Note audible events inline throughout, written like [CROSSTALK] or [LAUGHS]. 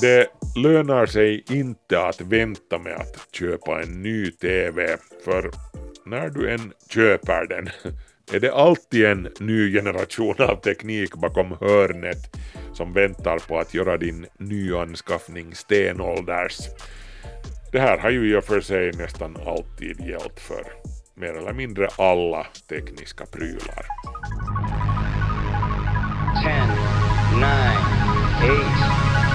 Det lönar sig inte att vänta med att köpa en ny TV, för när du än köper den [LAUGHS] är det alltid en ny generation av teknik bakom hörnet som väntar på att göra din nyanskaffning stenålders. Det här har ju i och för sig nästan alltid gällt för mer eller mindre alla tekniska prylar. 10, 9, 8,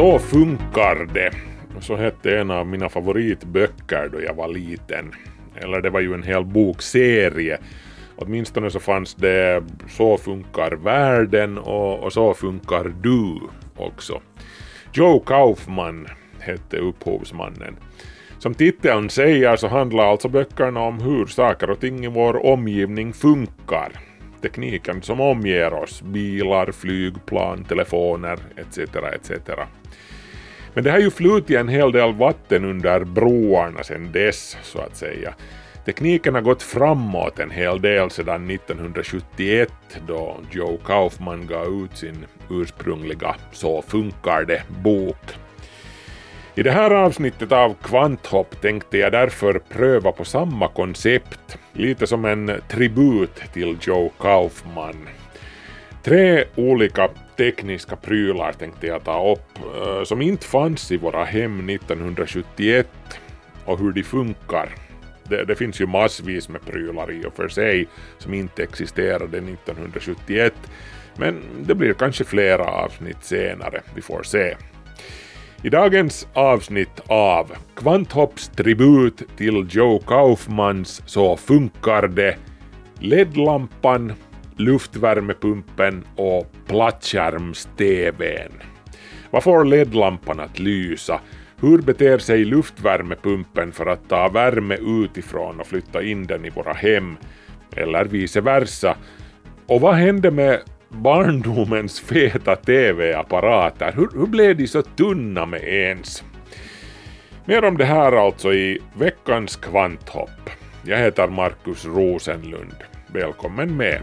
Så funkar det. Så hette en av mina favoritböcker då jag var liten. Eller det var ju en hel bokserie Åtminstone så fanns det Så funkar världen och, och Så funkar du också. Joe Kaufman hette upphovsmannen. Som titeln säger så handlar alltså böckerna om hur saker och ting i vår omgivning funkar. Tekniken som omger oss, bilar, flygplan, telefoner etc. etc. Men det har ju flutit en hel del vatten under broarna sedan dess så att säga. Tekniken har gått framåt en hel del sedan 1971 då Joe Kaufman gav ut sin ursprungliga Så funkar det-bok. I det här avsnittet av Kvanthopp tänkte jag därför pröva på samma koncept, lite som en tribut till Joe Kaufman. Tre olika tekniska prylar tänkte jag ta upp, eh, som inte fanns i våra hem 1971 och hur de funkar det, det, finns ju massvis med prylar i och för sig som inte existerade 1971. Men det blir kanske flera avsnitt senare, vi får se. I dagens avsnitt av Kvanthopps tribut till Joe Kaufmans Så funkar det, LED-lampan, luftvärmepumpen och plattskärms-TVn. Vad får LED-lampan att lysa? Hur beter sig luftvärmepumpen för att ta värme utifrån och flytta in den i våra hem? Eller vice versa. Och vad hände med barndomens feta TV-apparater? Hur, hur blev de så tunna med ens? Mer om det här alltså i veckans kvanthopp. Jag heter Markus Rosenlund. Välkommen med!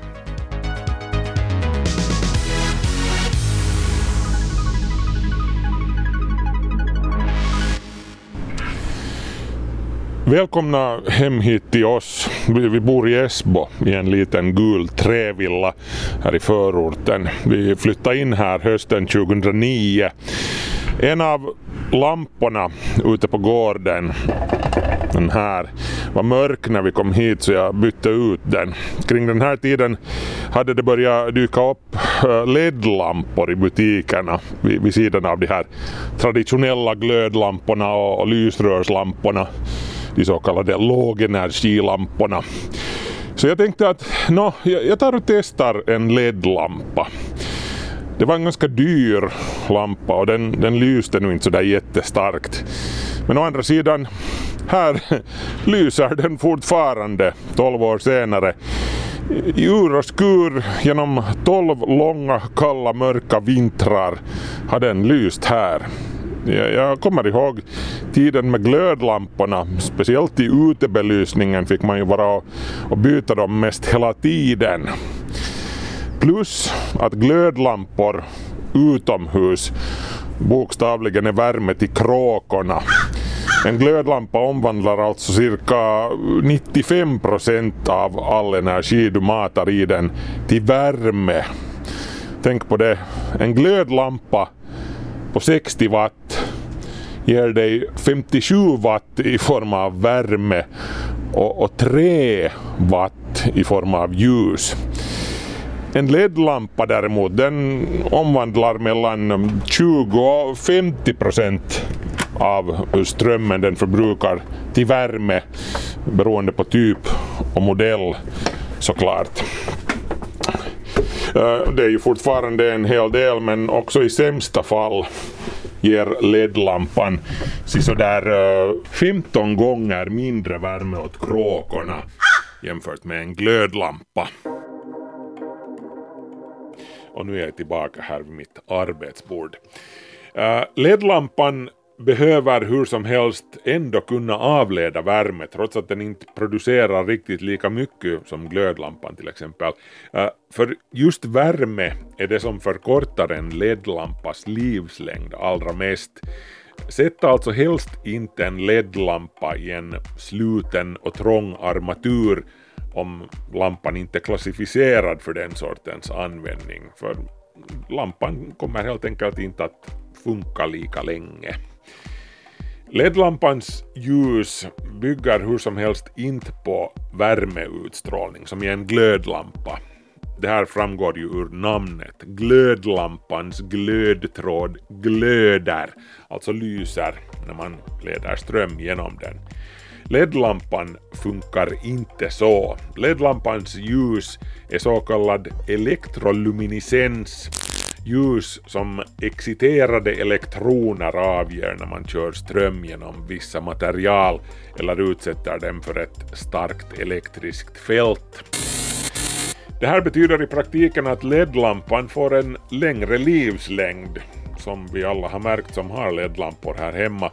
Välkomna hem hit till oss. Vi bor i Esbo i en liten gul trävilla här i förorten. Vi flyttade in här hösten 2009. En av lamporna ute på gården, den här, var mörk när vi kom hit så jag bytte ut den. Kring den här tiden hade det börjat dyka upp eh, LED-lampor i butikerna vid, vid sidan av de här traditionella glödlamporna och, och lysrörslamporna de så kallade lågenergilamporna. Så jag tänkte att no, jag tar och testar en LED-lampa. Det var en ganska dyr lampa och den, den lyste nu inte sådär jättestarkt. Men å andra sidan, här [LAUGHS] lyser den fortfarande 12 år senare. I ur och skur genom 12 långa kalla mörka vintrar har den lyst här. Jag kommer ihåg tiden med glödlamporna, speciellt i utebelysningen fick man ju vara och byta dem mest hela tiden. Plus att glödlampor utomhus bokstavligen är värme till kråkorna. En glödlampa omvandlar alltså cirka 95 procent av all energi du matar i den till värme. Tänk på det, en glödlampa på 60 watt ger dig 57 watt i form av värme och, och 3 watt i form av ljus. En LED-lampa däremot den omvandlar mellan 20 och 50 procent av strömmen den förbrukar till värme beroende på typ och modell såklart. Eh, det är ju fortfarande en hel del men också i sämsta fall ger LED-lampan sådär eh, 15 gånger mindre värme åt kråkorna jämfört med en glödlampa. Och nu är jag tillbaka här vid mitt arbetsbord. Eh, LED-lampan behöver hur som helst ändå kunna avleda värme trots att den inte producerar riktigt lika mycket som glödlampan till exempel. Eh, för just värme är det som förkortar en LED-lampas livslängd allra mest. Sätt alltså helst inte en LED-lampa i en sluten och trång armatur om lampan inte är klassificerad för den sortens användning. För lampan kommer helt enkelt inte att funka lika länge. LED-lampans ljus bygger hur som helst inte på värmeutstrålning som i en glödlampa. Det här framgår ju ur namnet. Glödlampans glödtråd glöder, alltså lyser när man leder ström genom den. LED-lampan funkar inte så. LED-lampans ljus är så kallad elektroluminescens ljus som exciterade elektroner avger när man kör ström genom vissa material eller utsätter dem för ett starkt elektriskt fält. Det här betyder i praktiken att LED-lampan får en längre livslängd, som vi alla har märkt som har LED-lampor här hemma.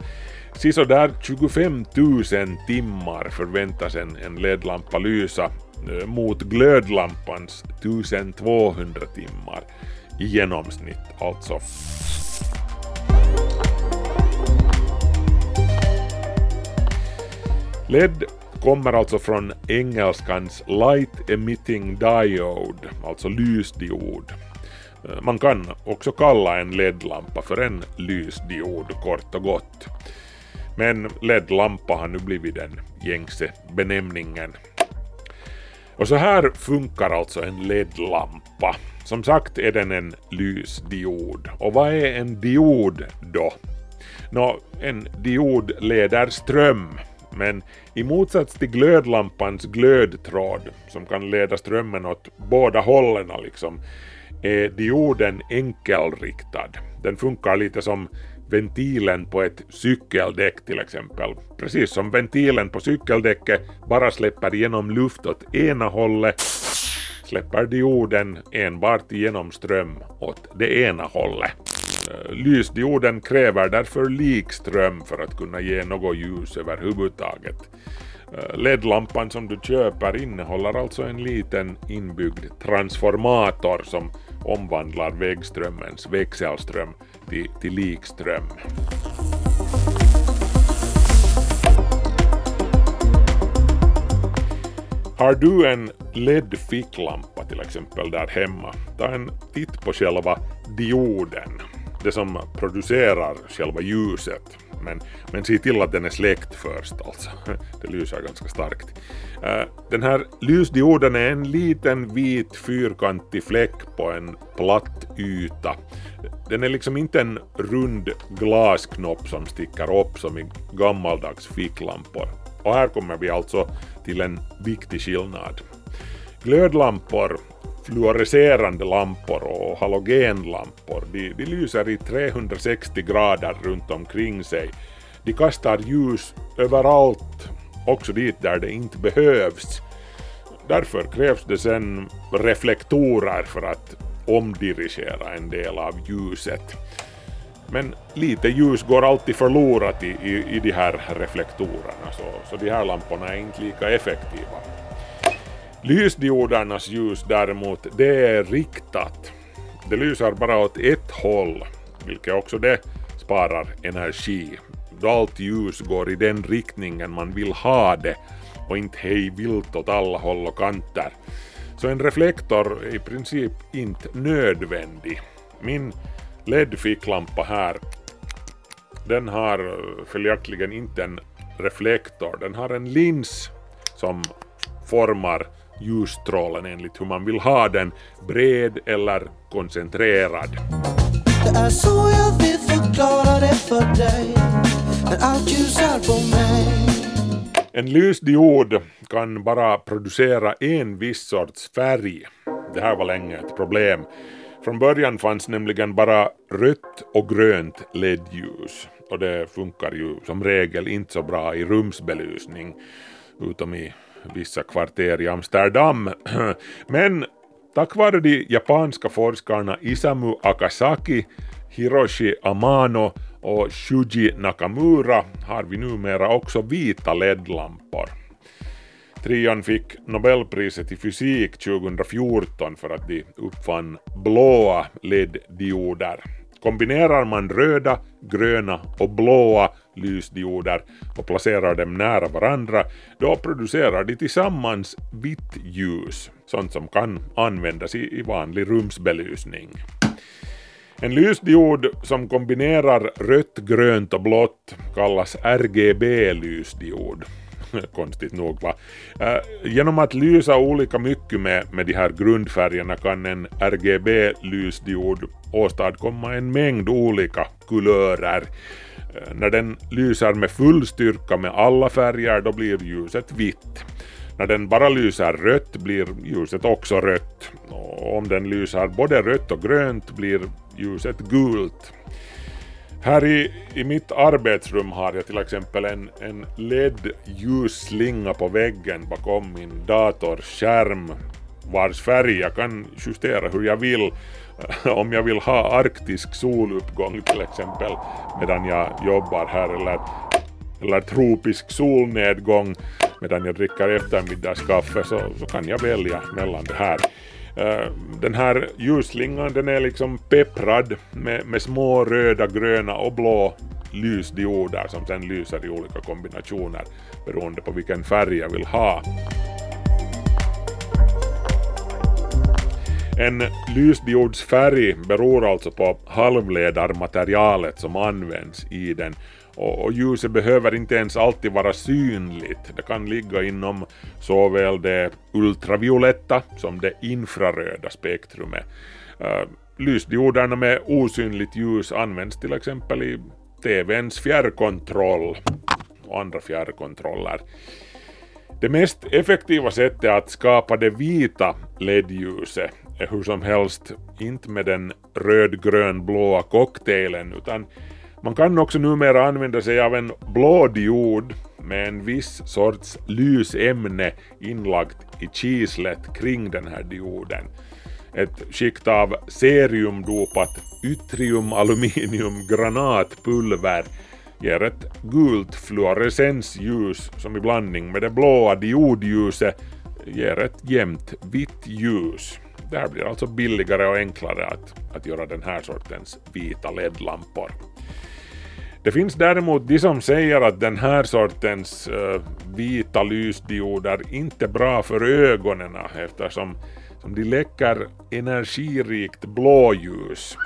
Sisådär 25 000 timmar förväntas en, en LED-lampa lysa eh, mot glödlampans 1200 timmar i genomsnitt alltså. LED kommer alltså från engelskans Light Emitting Diode, alltså lysdiod. Eh, man kan också kalla en LED-lampa för en lysdiod kort och gott. Men LED-lampa har nu blivit den gängse benämningen. Och så här funkar alltså en LED-lampa. Som sagt är den en lysdiod. Och vad är en diod då? Nå, en diod leder ström, men i motsats till glödlampans glödtråd, som kan leda strömmen åt båda hållen liksom, är dioden enkelriktad. Den funkar lite som ventilen på ett cykeldäck till exempel. Precis som ventilen på cykeldäcket bara släpper igenom luft åt ena hållet släpper dioden enbart igenom ström åt det ena hållet. Eh, lysdioden kräver därför likström för att kunna ge något ljus överhuvudtaget. Eh, LED-lampan som du köper innehåller alltså en liten inbyggd transformator som omvandlar vägströmmens växelström till, till likström. Har du en LED-ficklampa till exempel där hemma, ta en titt på själva dioden, det som producerar själva ljuset. Men, men se till att den är släckt först alltså. [LAUGHS] Det lyser ganska starkt. Eh, den här lysdioden är en liten vit fyrkantig fläck på en platt yta. Den är liksom inte en rund glasknopp som sticker upp som i gammaldags ficklampor. Och här kommer vi alltså till en viktig skillnad. Glödlampor, fluorescerande lampor och halogenlampor, de, de lyser i 360 grader runt omkring sig. De kastar ljus överallt, också dit där det inte behövs. Därför krävs det sen reflektorer för att omdirigera en del av ljuset. Men lite ljus går alltid förlorat i, i, i de här reflektorerna så, så de här lamporna är inte lika effektiva. Lysdiodernas ljus däremot, det är riktat. Det lyser bara åt ett håll, vilket också det sparar energi. Då allt ljus går i den riktningen man vill ha det och inte hej vilt åt alla håll och kanter. Så en reflektor är i princip inte nödvändig. Min LED-ficklampa här, den har eh, följaktligen inte en reflektor, den har en lins som formar ljusstrålen enligt hur man vill ha den, bred eller koncentrerad. Det är så jag vill förklara det för dig, när allt ljus är på mig. En lysdiod kan bara producera en viss sorts färg. Det här var länge ett problem Från början fanns nämligen bara rött och grönt LED-ljus och det funkar ju som regel inte så bra i rumsbelysning utom i vissa kvarter i Amsterdam. [CLEARS THROAT] Men tack vare de japanska forskarna Isamu Akasaki, Hiroshi Amano och Shuji Nakamura har vi numera också vita LED-lampor. Trion fick Nobelpriset i fysik 2014 för att de uppfann blåa LED-dioder. Kombinerar man röda, gröna och blåa lysdioder och placerar dem nära varandra, då producerar de tillsammans vitt ljus, sånt som kan användas i, vanlig rumsbelysning. En lysdiod som kombinerar rött, grönt och blått kallas RGB-lysdiod. [LAUGHS] Konstigt nog va. Äh, genom att lysa olika mycket med, med de här grundfärgerna kan en RGB-lysdiod åstadkomma en mängd olika kulörer. Äh, när den lyser med full styrka med alla färger då blir ljuset vitt. När den bara lyser rött blir ljuset också rött. Och om den lyser både rött och grönt blir ljuset gult. Här i, i mitt arbetsrum har jag till exempel en, en LED-ljusslinga på väggen bakom min datorskärm vars färg jag kan justera hur jag vill. [LAUGHS] Om jag vill ha arktisk soluppgång till exempel medan jag jobbar här eller, eller tropisk solnedgång medan jag dricker eftermiddagskaffe så, så kan jag välja mellan det här. Eh, den här ljusslingan den är liksom pepprad med, med små röda, gröna och blå lysdioder som sen lyser i olika kombinationer beroende på vilken färg jag vill ha. En lysdiods färg beror alltså på halvledarmaterialet som används i den och, och ljuset behöver inte ens alltid vara synligt. Det kan ligga inom såväl det ultravioletta som det infraröda spektrumet. Uh, lysdioderna med osynligt ljus används till exempel i TVns fjärrkontroll och andra fjärrkontroller. Det mest effektiva sättet att skapa det vita LED-ljuset är hur som helst inte med den röd-grön-blåa cocktailen utan man kan också numera använda sig av en blå diod med en viss sorts lysämne inlagt i kislet kring den här dioden. Ett skikt av seriumdopat yttriumaluminiumgranatpulver ger ett gult fluorescensljus som i blandning med det blåa diodljuset ger ett jämnt vitt ljus. Det här blir alltså billigare och enklare att, att göra den här sortens vita LED-lampor. Det finns däremot de som säger att den här sortens uh, vita lysdioder inte är bra för ögonen eftersom som de läcker energirikt blåljus,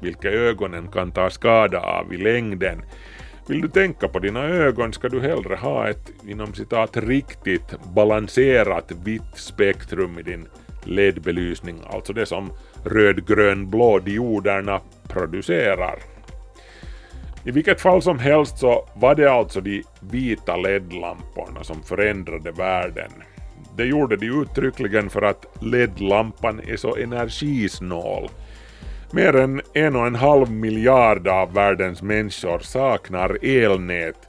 vilket ögonen kan ta skada av i längden. Vill du tänka på dina ögon ska du hellre ha ett inom citat riktigt balanserat vitt spektrum i din LED-belysning, alltså det som röd-grön-blå dioderna producerar. I vilket fall som helst så var det alltså de vita LED-lamporna som förändrade världen. Det gjorde de uttryckligen för att LED-lampan är så energisnål. Mer än en och en halv miljard av världens människor saknar elnät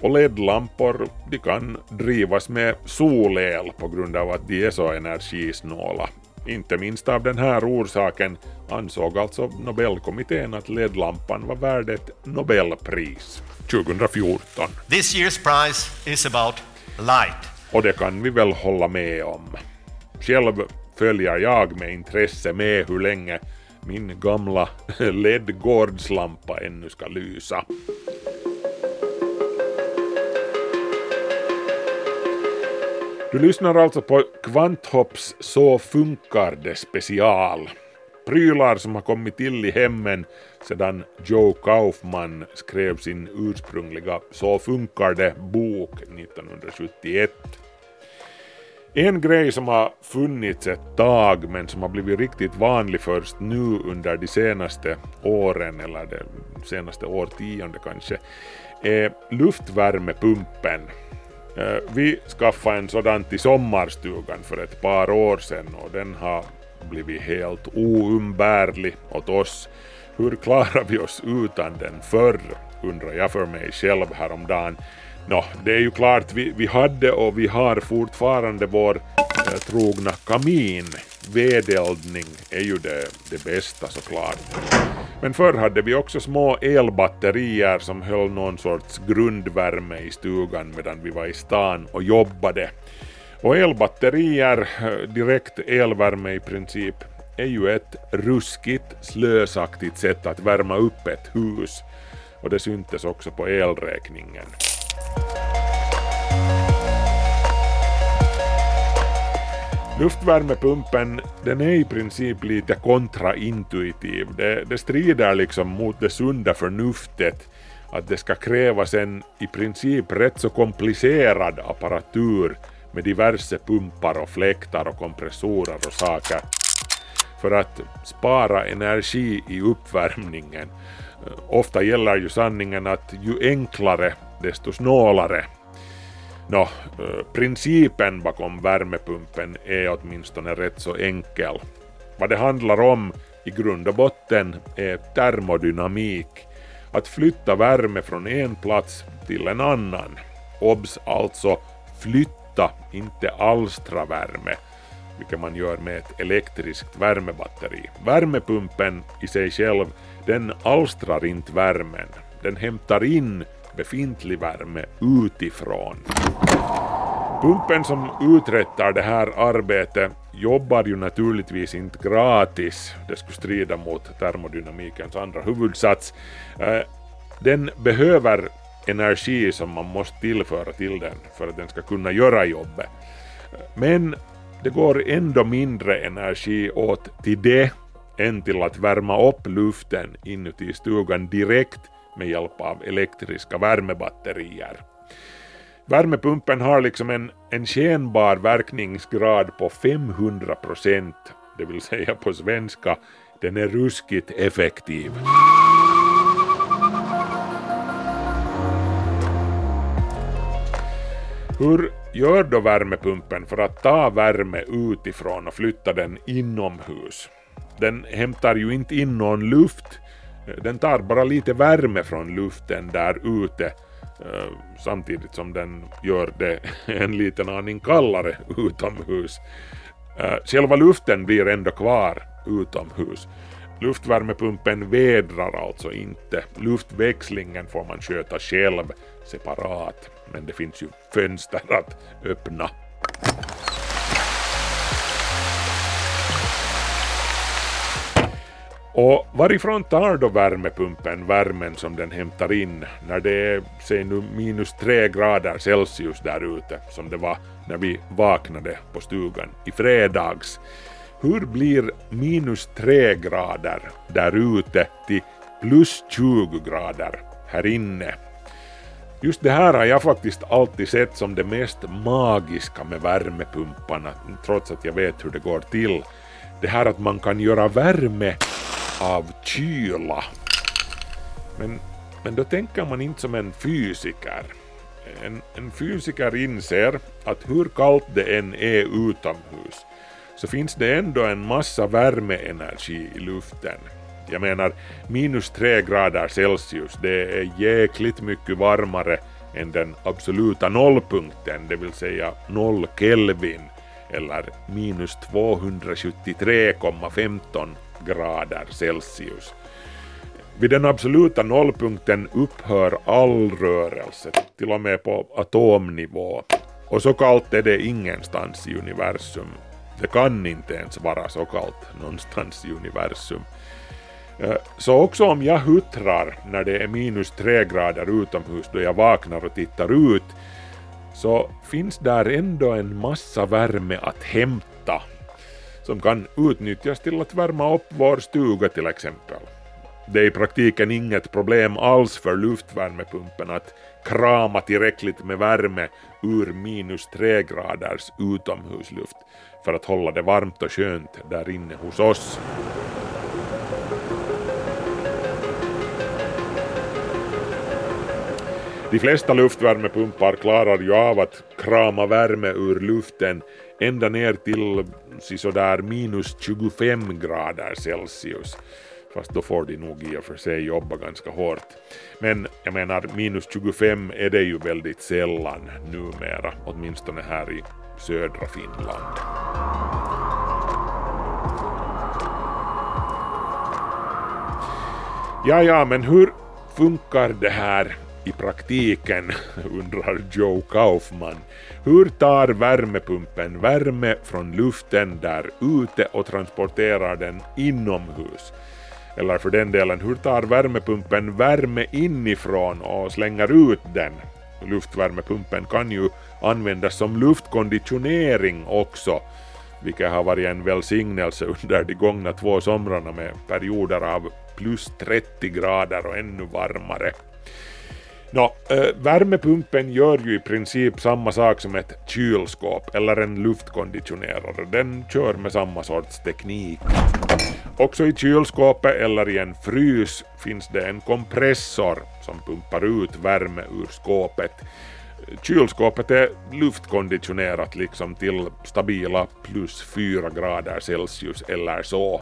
och LED-lampor de kan drivas med solel på grund av att de är så energisnåla. Inte minst av den här orsaken ansåg alltså Nobelkommittén att LED-lampan var värd ett Nobelpris 2014. This year's prize is about light. Och det kan vi väl hålla med om. Själv följer jag med intresse med hur länge min gamla [LAUGHS] LED-gårdslampa ännu ska lysa. Du lyssnar alltså på Kvanthopps Så funkar det special. Prylar som har kommit till i hemmen sedan Joe Kaufman skrev sin ursprungliga Så funkar det bok 1971. En grej som har funnits ett tag men som har blivit riktigt vanlig först nu under de senaste åren eller det senaste årtionde kanske är luftvärmepumpen Eh, vi skaffade en sådan till sommarstugan för ett par år sedan och den har blivit helt oumbärlig åt oss. Hur klarar vi oss utan den förr, undrar jag för mig själv häromdagen. Nå, det är ju klart, vi, vi hade och vi har fortfarande vår eh, trogna kamin. Vedeldning är ju det, det bästa såklart. Men förr hade vi också små elbatterier som höll någon sorts grundvärme i stugan medan vi var i stan och jobbade. Och elbatterier, eh, direkt elvärme i princip, är ju ett ruskigt slösaktigt sätt att värma upp ett hus. Och det syntes också på elräkningen. Luftvärmepumpen den är i princip lite kontraintuitiv. Det, det strider liksom mot det sunda förnuftet att det ska krävas en i princip rätt så komplicerad apparatur med diverse pumpar och fläktar och kompressorer och saker för att spara energi i uppvärmningen. Ofta gäller ju sanningen att ju enklare desto snålare Nå, principen bakom värmepumpen är åtminstone rätt så enkel. Vad det handlar om i grund och botten är termodynamik. Att flytta värme från en plats till en annan. Obs alltså flytta, inte alstra värme, vilket man gör med ett elektriskt värmebatteri. Värmepumpen i sig själv, den alstrar inte värmen. Den hämtar in befintlig värme utifrån. Pumpen som uträttar det här arbetet jobbar ju naturligtvis inte gratis, det skulle strida mot termodynamikens andra huvudsats. Eh, den behöver energi som man måste tillföra till den för att den ska kunna göra jobbet. Men det går ändå mindre energi åt till det än till att värma upp luften inuti stugan direkt med hjälp av elektriska värmebatterier. Värmepumpen har liksom en, en skenbar verkningsgrad på 500 procent, det vill säga på svenska, den är ruskigt effektiv. Hur gör då värmepumpen för att ta värme utifrån och flytta den inomhus? Den hämtar ju inte in någon luft den tar bara lite värme från luften där ute eh, samtidigt som den gör det [LAUGHS] en liten aning kallare utomhus. Eh, själva luften blir ändå kvar utomhus. Luftvärmepumpen vädrar alltså inte. Luftväxlingen får man sköta själv separat, men det finns ju fönster att öppna. Och varifrån tar då värmepumpen värmen som den hämtar in när det är, säg nu, minus tre grader Celsius där ute, som det var när vi vaknade på stugan i fredags? Hur blir minus tre grader där ute till plus 20 grader här inne? Just det här har jag faktiskt alltid sett som det mest magiska med värmepumparna, trots att jag vet hur det går till. Det här att man kan göra värme av kyla. Men, men då tänker man inte som en fysiker. En, en fysiker inser att hur kallt det än är utomhus så finns det ändå en massa värmeenergi i luften. Jag menar, minus 3 grader Celsius, det är jäkligt mycket varmare än den absoluta nollpunkten, det vill säga 0 Kelvin, eller minus 273,15 grader Celsius. Vid den absoluta nollpunkten upphör all rörelse, till och med på atomnivå. Och så kallt är det ingenstans i universum. Det kan inte ens vara så kallt någonstans i universum. Eh, så också om jag huttrar när det är minus tre grader utomhus då jag vaknar och tittar ut, så finns där ändå en massa värme att hämta som kan utnyttjas till att värma upp vår stuga till exempel. Det är i praktiken inget problem alls för luftvärmepumpen att krama tillräckligt med värme ur minus 3 graders utomhusluft för att hålla det varmt och skönt där inne hos oss. De flesta luftvärmepumpar klarar ju av att krama värme ur luften ända ner till sådär minus 25 grader Celsius. Fast då får de nog i och för sig jobba ganska hårt. Men jag menar, minus 25 är det ju väldigt sällan numera, åtminstone här i södra Finland. Ja, ja, men hur funkar det här i praktiken, [LAUGHS] undrar Joe Kaufman. Hur tar värmepumpen värme från luften där ute och transporterar den inomhus? Eller för den delen, hur tar värmepumpen värme inifrån och slänger ut den? Luftvärmepumpen kan ju användas som luftkonditionering också, vilket har varit en välsignelse under de gångna två somrarna med perioder av plus 30 grader och ännu varmare. Nå, äh, eh, värmepumpen gör ju i princip samma sak som ett kylskåp eller en luftkonditionerare. Den kör med samma sorts teknik. Också i kylskåpet eller i en frys finns det en kompressor som pumpar ut värme ur skåpet. Kylskåpet är luftkonditionerat liksom till stabila plus 4 grader Celsius eller så.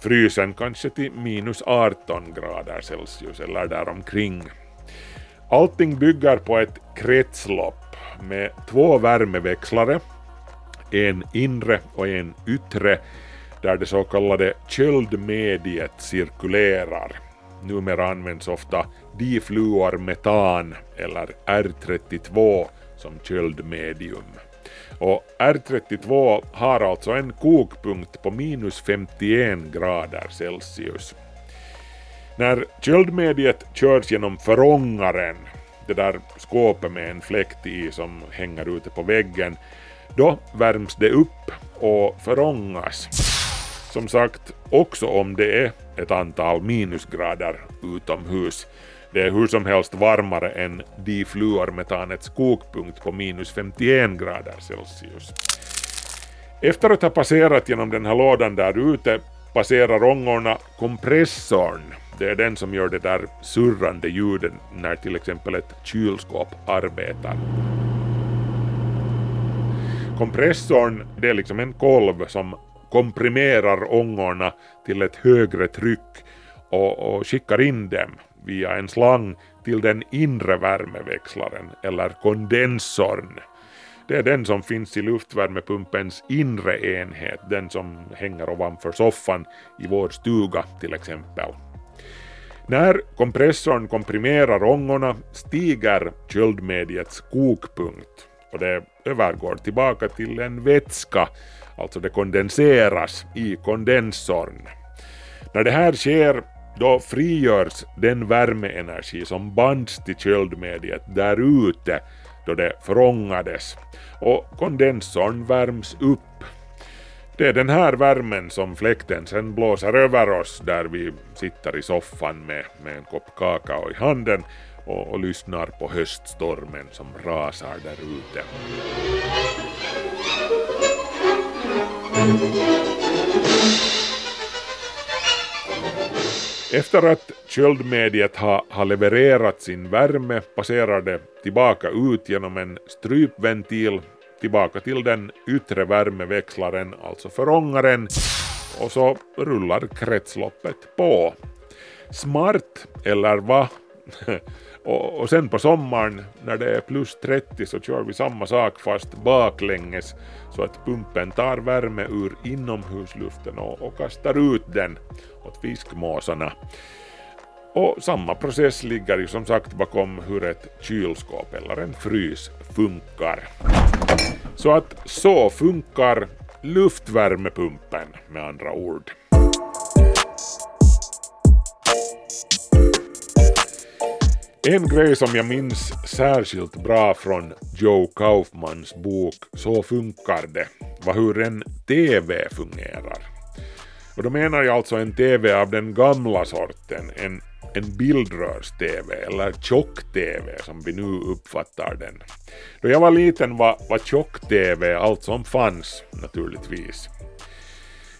Frysen kanske till minus 18 grader Celsius eller däromkring. Allting bygger på ett kretslopp med två värmeväxlare, en inre och en yttre, där det så kallade köldmediet cirkulerar. Numera används ofta difluormetan eller R32 som köldmedium. Och R32 har alltså en kokpunkt på minus 51 grader Celsius. När köldmediet körs genom förångaren, det där skåpet med en fläkt i som hänger ute på väggen, då värms det upp och förångas. Som sagt, också om det är ett antal minusgrader utomhus. Det är hur som helst varmare än difluormetanets kokpunkt på minus 51 grader Celsius. Efter att ha passerat genom den här lådan där ute passerar ångorna kompressorn det är den som gör det där surrande ljudet när till exempel ett kylskåp arbetar. Kompressorn det är liksom en kolv som komprimerar ångorna till ett högre tryck och, och skickar in dem via en slang till den inre värmeväxlaren eller kondensorn. Det är den som finns i luftvärmepumpens inre enhet, den som hänger ovanför soffan i vår stuga till exempel. När kompressorn komprimerar ångorna stiger köldmediets kokpunkt och det övergår tillbaka till en vätska, alltså det kondenseras i kondensorn. När det här sker då frigörs den värmeenergi som bands till köldmediet där ute då det förångades och kondensorn värms upp det är den här värmen som fläkten sen blåser över oss där vi sitter i soffan med, med en kopp kakao i handen och, och lyssnar på höststormen som rasar där ute. Efter att köldmediet har, har levererat sin värme passerar det tillbaka ut genom en strypventil tillbaka till den yttre värmeväxlaren, alltså förångaren, och så rullar kretsloppet på. Smart, eller va? [LAUGHS] och, och sen på sommaren när det är plus 30 så kör vi samma sak fast baklänges så att pumpen tar värme ur inomhusluften och, och kastar ut den åt fiskmåsarna. Och samma process ligger ju som sagt bakom hur ett kylskåp eller en frys funkar. Så att så funkar luftvärmepumpen med andra ord. En grej som jag minns särskilt bra från Joe Kaufmans bok Så funkar det var hur en TV fungerar. Och då menar jag alltså en TV av den gamla sorten, en en bildrörs-TV eller tjock-TV som vi nu uppfattar den. Då jag var liten var, var tjock-TV allt som fanns naturligtvis.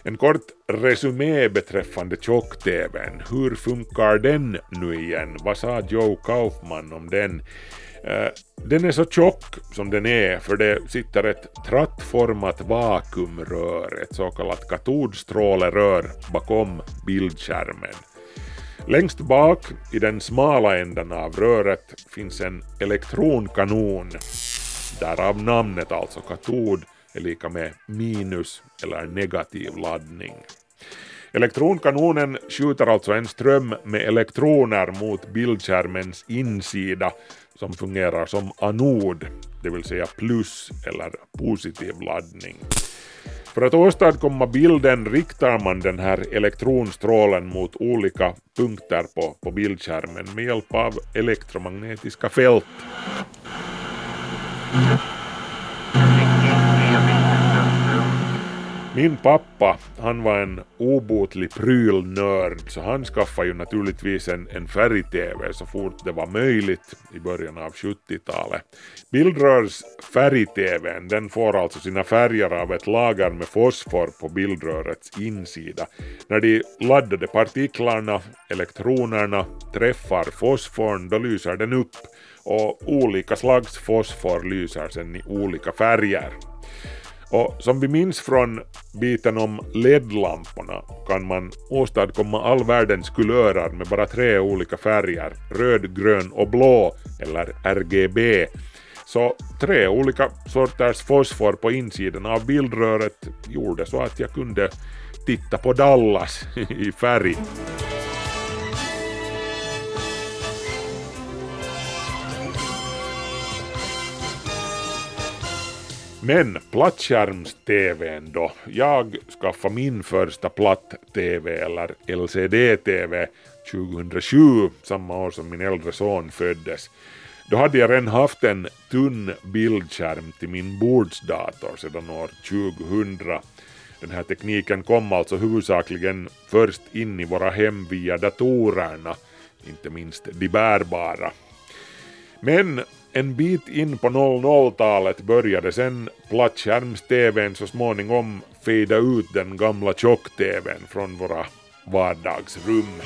En kort resumé beträffande tjock-tvn. Hur funkar den nu igen? Vad sa Joe Kaufman om den? Eh, den är så tjock som den är för det sitter ett trattformat vakuumrör, ett så kallat katodstrålerör bakom bildskärmen. Längst bak i den smala änden av röret finns en elektronkanon, därav namnet alltså katod är lika med minus eller negativ laddning. Elektronkanonen skjuter alltså en ström med elektroner mot bildskärmens insida som fungerar som anod, det vill säga plus eller positiv laddning. För att åstadkomma bilden riktar man den här elektronstrålen mot olika punkter på, på bildskärmen med hjälp av elektromagnetiska fält. Min pappa, han var en obotlig prylnörd så han skaffade ju naturligtvis en, en färg-tv så fort det var möjligt i början av 70-talet. Bildrörs färg-tvn den får alltså sina färger av ett lager med fosfor på bildrörets insida. När de laddade partiklarna, elektronerna, träffar fosforn då lyser den upp och olika slags fosfor lyser sen i olika färger. Och som vi minns från biten om LED-lamporna kan man åstadkomma all världens kulörer med bara tre olika färger, röd, grön och blå, eller RGB. Så tre olika sorters fosfor på insidan av bildröret gjorde så att jag kunde titta på Dallas [LAUGHS] i färg. Men plattskärms-tvn då? Jag skaffade min första platt-tv eller LCD-tv 2007, samma år som min äldre son föddes. Då hade jag redan haft en tunn bildskärm till min bordsdator sedan år 2000. Den här tekniken kom alltså huvudsakligen först in i våra hem via datorerna, inte minst de bärbara. Men en bit in på 00-talet började sen plattskärms-tvn så småningom fejda ut den gamla tjock-tvn från våra vardagsrum.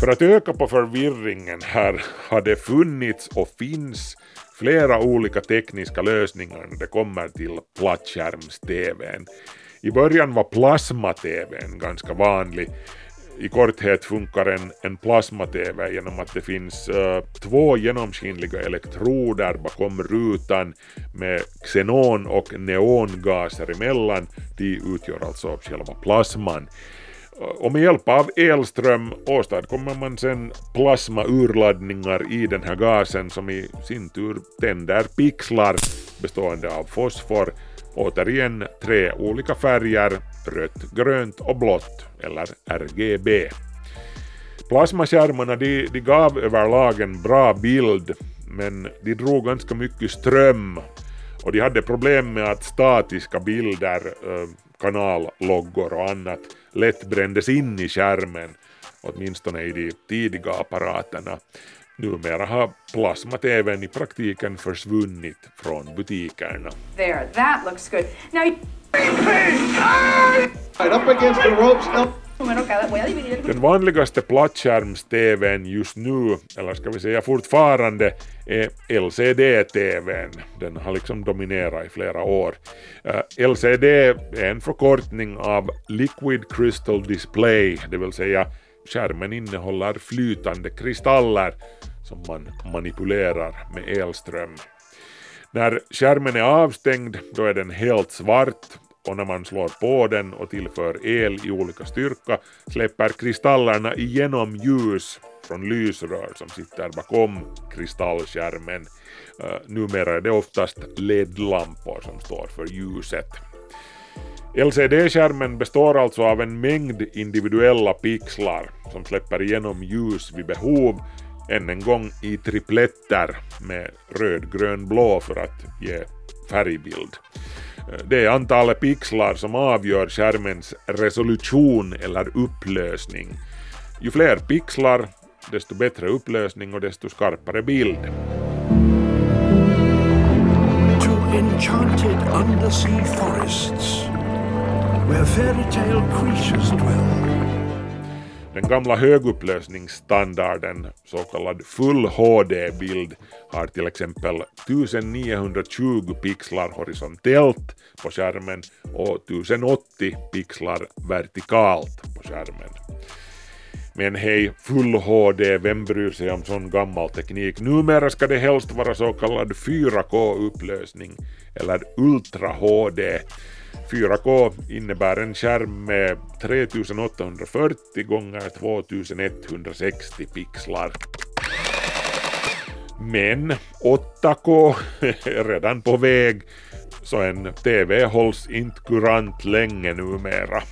För att öka på förvirringen här har det funnits och finns flera olika tekniska lösningar när det kommer till plattskärms-tvn. I början var plasma-tvn ganska vanlig i korthet funkar en, en plasma-TV genom att det finns uh, två genomskinliga elektroder bakom rutan med xenon och neongaser emellan. De utgör alltså själva plasman. Eh, och med hjälp av elström åstadkommer man sen plasmaurladdningar i den här gasen som i sin tur tänder pixlar bestående av fosfor Återigen tre olika färger, rött, grönt och blått, eller RGB. Plasmaskärmarna de, de gav överlag en bra bild, men de drog ganska mycket ström och de hade problem med att statiska bilder, eh, kanalloggor och annat lätt brändes in i skärmen, åtminstone i de tidiga apparaterna. Numera har plasma-tvn i praktiken försvunnit från butikerna. There, that looks good. Now you... Right up against the ropes. Den vanligaste plattskärms-tvn just nu, eller ska vi säga fortfarande, är LCD-tvn. Den har liksom dominerat i flera år. Eh, LCD är en förkortning av Liquid Crystal Display, det vill säga skärmen innehåller flytande kristaller som man manipulerar med elström. När skärmen är avstängd då är den helt svart och när man slår på den och tillför el i olika styrka släpper kristallerna igenom ljus från lysrör som sitter bakom kristallskärmen. Uh, numera är det oftast LED-lampor som står för ljuset. LCD-skärmen består alltså av en mängd individuella pixlar som släpper igenom ljus vid behov än en gång i tripletter med röd, grön, blå för att ge färgbild. Eh, det är antalet pixlar som avgör skärmens resolution eller upplösning. Ju fler pixlar, desto bättre upplösning och desto skarpare bild. enchanted undersea forests where fairy tale creatures dwell. Den gamla högupplösningsstandarden, så kallad full HD-bild, har till exempel 1920 pixlar horisontellt på skärmen och 1080 pixlar vertikalt på skärmen. Men hej, full HD, vem bryr sig om sån gammal teknik? Numera ska det helst vara så kallad 4K-upplösning eller Ultra HD 4K innebär en skärm med 3840 gånger 2160 pixlar. Men 8K är redan på väg så en TV hålls inte kurant länge numera.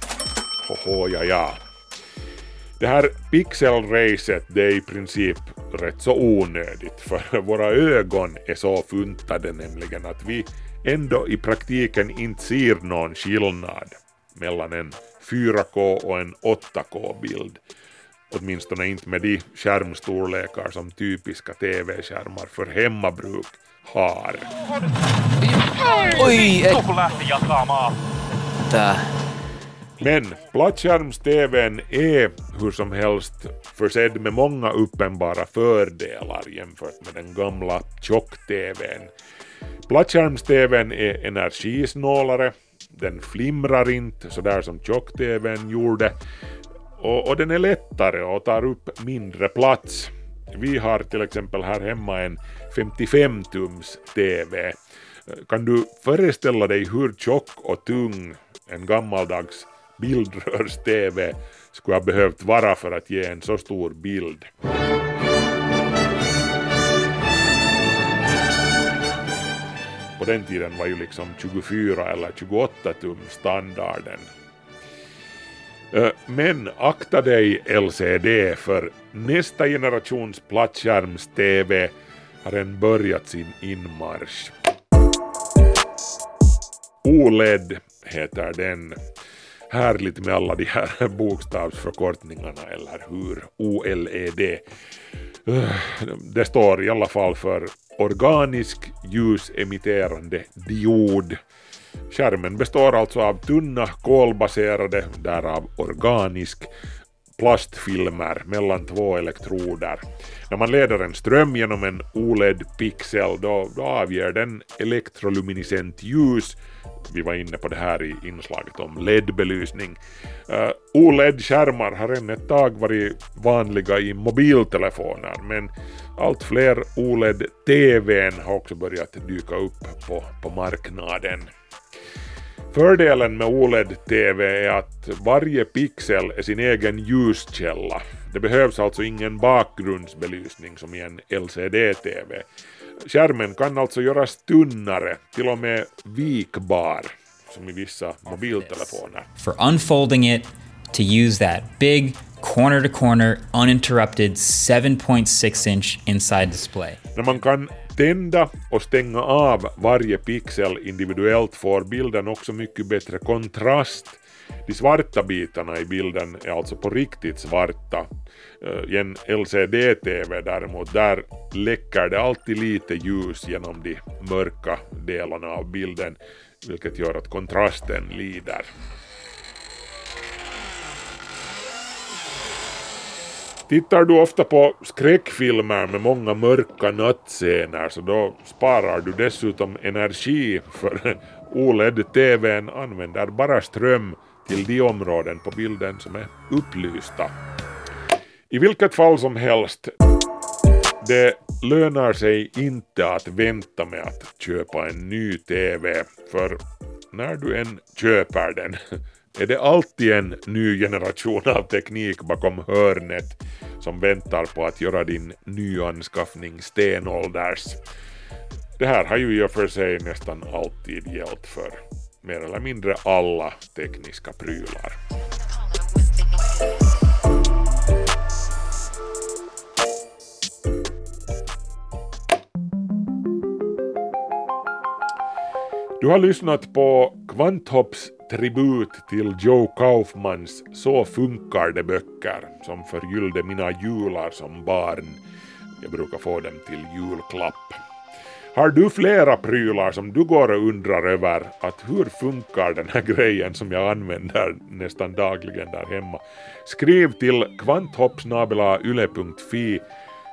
Hoho, ja ja. Det här pixelracet det är i princip rätt så onödigt för våra ögon är så funtade nämligen att vi ändå i praktiken inte ser någon skillnad mellan en 4K och en 8K-bild. Åtminstone inte med de skärmstorlekar som typiska TV-skärmar för hemmabruk har. Oj! Tää. Men plattskärms-TVn är hur som helst försedd med många uppenbara fördelar jämfört med den gamla tjock-TVn. Plattskärms-TVn är energisnålare, den flimrar inte sådär som tjock-TVn gjorde och, och, den är lättare och tar upp mindre plats. Vi har till exempel här hemma en 55-tums TV. Kan du föreställa dig hur tjock och tung en gammaldags bildrörs-TV skulle ha behövt vara för att ge en så stor bild? På den tiden var ju liksom 24 eller 28 tum standarden. Men akta dig LCD för nästa generations plattskärms-TV har redan börjat sin inmarsch. OLED heter den. Härligt med alla de här bokstavsförkortningarna, eller hur? OLED. Det står i alla fall för organisk ljusemitterande diod. Skärmen består alltså av tunna kolbaserade, därav organisk, plastfilmer mellan två elektroder. När man leder en ström genom en OLED-pixel då, då avger den elektroluminescent ljus vi var inne på det här i inslaget om LED-belysning. Eh, uh, OLED-skärmar har än ett tag varit vanliga i mobiltelefoner men allt fler OLED-TVn har också börjat dyka upp på, på marknaden. Fördelen med OLED-TV är att varje pixel är sin egen ljuskälla. Det behövs alltså ingen bakgrundsbelysning som i en LCD-TV. Skärmen kan alltså göras tunnare, till och med vikbar, som i vissa mobiltelefoner. For unfolding it to use that big corner to corner uninterrupted 7.6 inch inside display. När man kan tända och stänga av varje pixel individuellt får bilden också mycket bättre kontrast. De svarta bitarna i bilden är alltså på riktigt svarta. Eh, I en LCD-TV däremot, där läcker det alltid lite ljus genom de mörka delarna av bilden, vilket gör att kontrasten lider. Tittar du ofta på skräckfilmer med många mörka nattscener så då sparar du dessutom energi för [LAUGHS] OLED-TVn använder bara ström till de områden på bilden som är upplysta. I vilket fall som helst, det lönar sig inte att vänta med att köpa en ny TV för när du än köper den [LAUGHS] är det alltid en ny generation av teknik bakom hörnet som väntar på att göra din nyanskaffning stenålders. Det här har ju i och för sig nästan alltid gällt för mer eller mindre alla tekniska prylar. Du har lyssnat på Kvanthopps tribut till Joe Kaufmans Så funkar det böcker som förgyllde mina jular som barn. Jag brukar få dem till julklapp. Har du flera prylar som du går och undrar över att hur funkar den här grejen som jag använder nästan dagligen där hemma? Skriv till kvanthoppsnabelayle.fi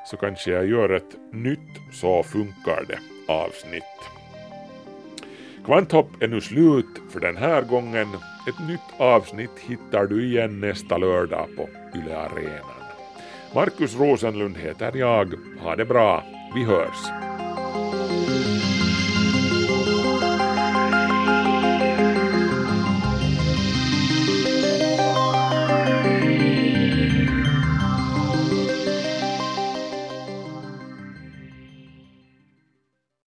så kanske jag gör ett nytt Så funkar det avsnitt. Kvanthopp är nu slut för den här gången. Ett nytt avsnitt hittar du igen nästa lördag på Yle Arenan. Markus Rosenlund heter jag. Ha det bra. Vi hörs.